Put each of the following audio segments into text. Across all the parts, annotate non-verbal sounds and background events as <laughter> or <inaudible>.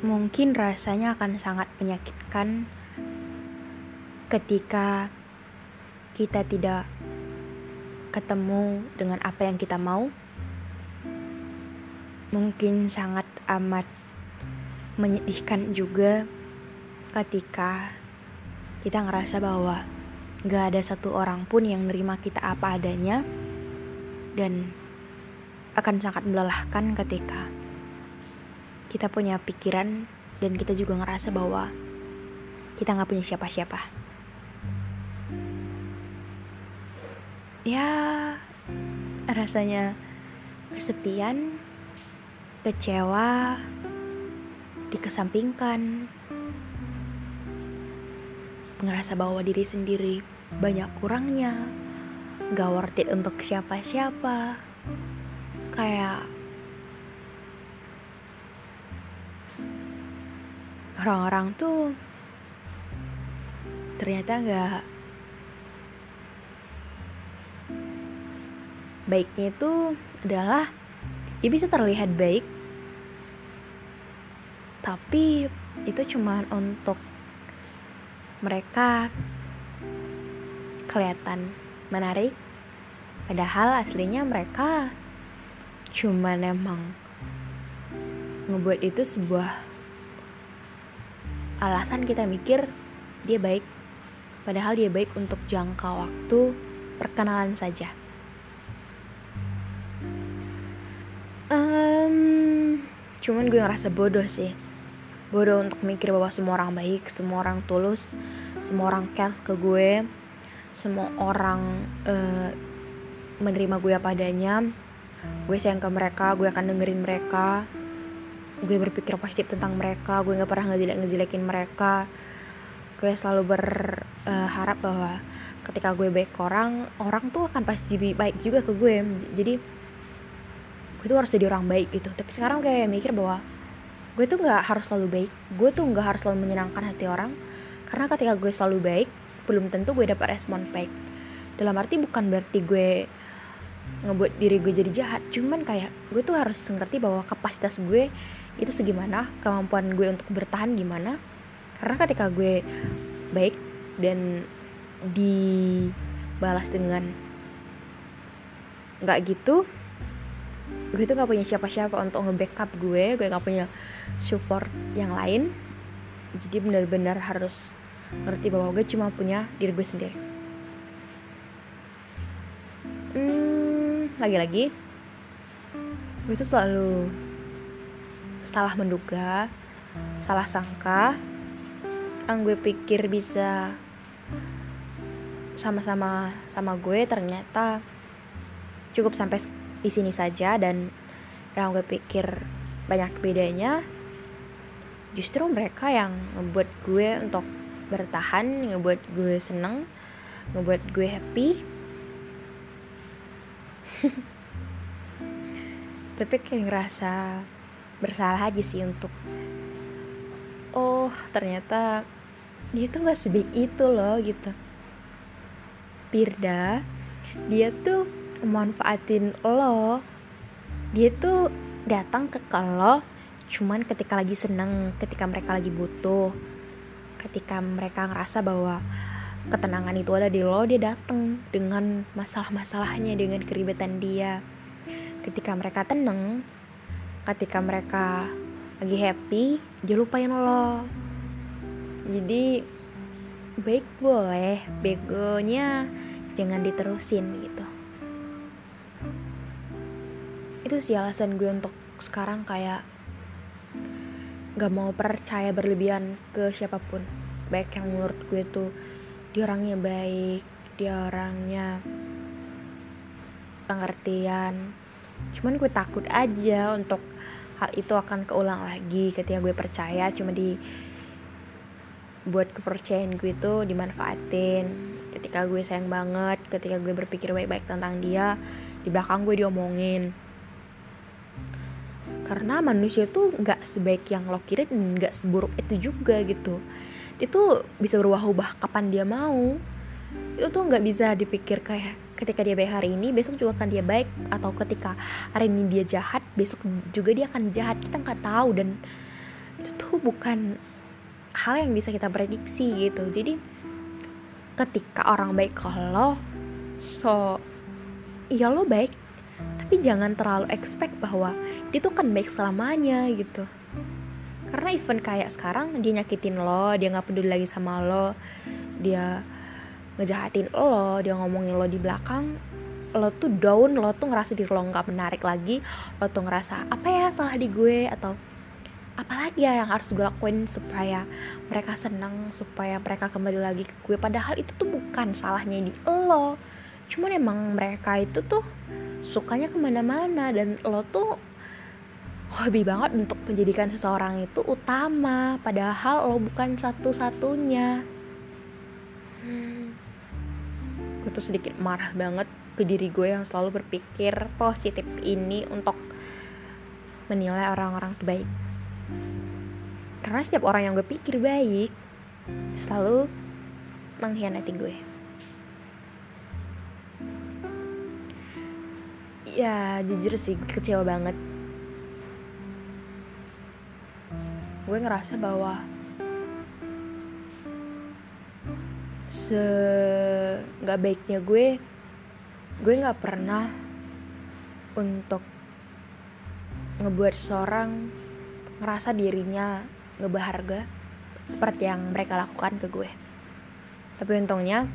Mungkin rasanya akan sangat menyakitkan ketika kita tidak ketemu dengan apa yang kita mau. Mungkin sangat amat menyedihkan juga ketika kita ngerasa bahwa gak ada satu orang pun yang nerima kita apa adanya dan akan sangat melelahkan ketika kita punya pikiran dan kita juga ngerasa bahwa kita nggak punya siapa-siapa. Ya, rasanya kesepian, kecewa, dikesampingkan, ngerasa bahwa diri sendiri banyak kurangnya, gak worth it untuk siapa-siapa, kayak orang-orang tuh ternyata nggak baiknya itu adalah ya bisa terlihat baik tapi itu cuma untuk mereka kelihatan menarik padahal aslinya mereka cuma emang ngebuat itu sebuah alasan kita mikir dia baik. Padahal dia baik untuk jangka waktu perkenalan saja. Um, cuman gue ngerasa bodoh sih. Bodoh untuk mikir bahwa semua orang baik semua orang tulus semua orang care ke gue semua orang uh, menerima gue apa adanya. Gue sayang ke mereka gue akan dengerin mereka gue berpikir positif tentang mereka gue nggak pernah ngejelek ngejelekin mereka. Gue selalu berharap uh, bahwa ketika gue baik orang orang tuh akan pasti baik juga ke gue. Jadi gue tuh harus jadi orang baik gitu. Tapi sekarang kayak mikir bahwa gue tuh nggak harus selalu baik. Gue tuh nggak harus selalu menyenangkan hati orang. Karena ketika gue selalu baik belum tentu gue dapat respon baik. Dalam arti bukan berarti gue ngebuat diri gue jadi jahat. Cuman kayak gue tuh harus ngerti bahwa kapasitas gue itu segimana kemampuan gue untuk bertahan gimana. Karena ketika gue baik dan dibalas dengan nggak gitu gue tuh nggak punya siapa-siapa untuk nge-backup gue gue nggak punya support yang lain. Jadi benar-benar harus ngerti bahwa gue cuma punya diri gue sendiri. Hmm, lagi-lagi gue tuh selalu salah menduga salah sangka yang gue pikir bisa sama-sama sama gue ternyata cukup sampai di sini saja. Dan yang gue pikir banyak bedanya justru mereka yang ngebuat gue untuk bertahan ngebuat gue seneng ngebuat gue happy. <laughs> Tapi kayak ngerasa bersalah aja sih untuk oh ternyata dia tuh nggak sebaik itu loh gitu. Pirda dia tuh manfaatin lo. Dia tuh datang ke lo cuman ketika lagi seneng ketika mereka lagi butuh ketika mereka ngerasa bahwa ketenangan itu ada di lo dia datang dengan masalah-masalahnya dengan keribetan dia. Ketika mereka tenang ketika mereka lagi happy dia lupain lo. Jadi baik boleh begonya jangan diterusin gitu. Itu sih alasan gue untuk sekarang kayak gak mau percaya berlebihan ke siapa pun. Baik yang menurut gue tuh dia orangnya baik dia orangnya pengertian cuman gue takut aja untuk hal itu akan keulang lagi ketika gue percaya. Cuma di buat kepercayaan gue itu dimanfaatin. Ketika gue sayang banget ketika gue berpikir baik-baik tentang dia di belakang gue diomongin. Karena manusia tuh nggak sebaik yang lo kira dan nggak seburuk itu juga gitu. Itu bisa berubah-ubah kapan dia mau. Itu tuh nggak bisa dipikir kayak ketika dia baik hari ini besok juga akan dia baik. Atau ketika hari ini dia jahat besok juga dia akan jahat. Kita nggak tahu dan itu tuh bukan hal yang bisa kita prediksi gitu. Jadi ketika orang baik ke lo so ya lo baik. Tapi jangan terlalu expect bahwa dia tuh kan baik selamanya gitu. Karena event kayak sekarang dia nyakitin lo dia nggak peduli lagi sama lo. Dia ngejahatin lo dia ngomongin lo di belakang lo tuh down lo tuh ngerasa diri lo nggak menarik lagi lo tuh ngerasa apa ya salah di gue? Atau apalagi ya yang harus gue lakuin supaya mereka senang supaya mereka kembali lagi ke gue? Padahal itu tuh bukan salahnya di lo. Cuman emang mereka itu tuh sukanya ke mana-mana dan lo tuh hobi banget untuk menjadikan seseorang itu utama. Padahal lo bukan satu-satunya gue tuh sedikit marah banget ke diri gue yang selalu berpikir positif ini untuk menilai orang-orang baik karena setiap orang yang gue pikir baik selalu mengkhianati gue. Ya jujur sih gue kecewa banget. Gue ngerasa bahwa se nggak baiknya gue gue nggak pernah untuk ngebuat seseorang ngerasa dirinya nggak berharga seperti yang mereka lakukan ke gue. Tapi untungnya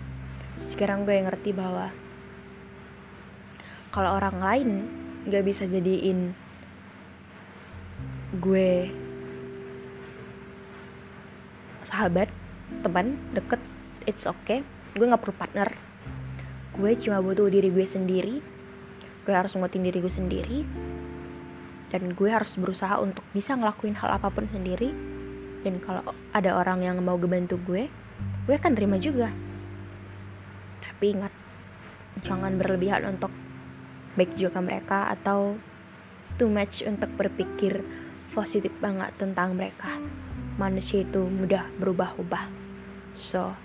sekarang gue ngerti bahwa kalau orang lain nggak bisa jadiin gue sahabat teman deket it's okay. Gue nggak perlu partner. Gue cuma butuh diri gue sendiri. Gue harus nguatin diri gue sendiri. Dan gue harus berusaha untuk bisa ngelakuin hal apa pun sendiri. Dan kalau ada orang yang mau ngebantu gue gue akan terima juga. Tapi ingat jangan berlebihan untuk baik juga mereka atau too much untuk berpikir positif banget tentang mereka. Manusia itu mudah berubah-ubah. So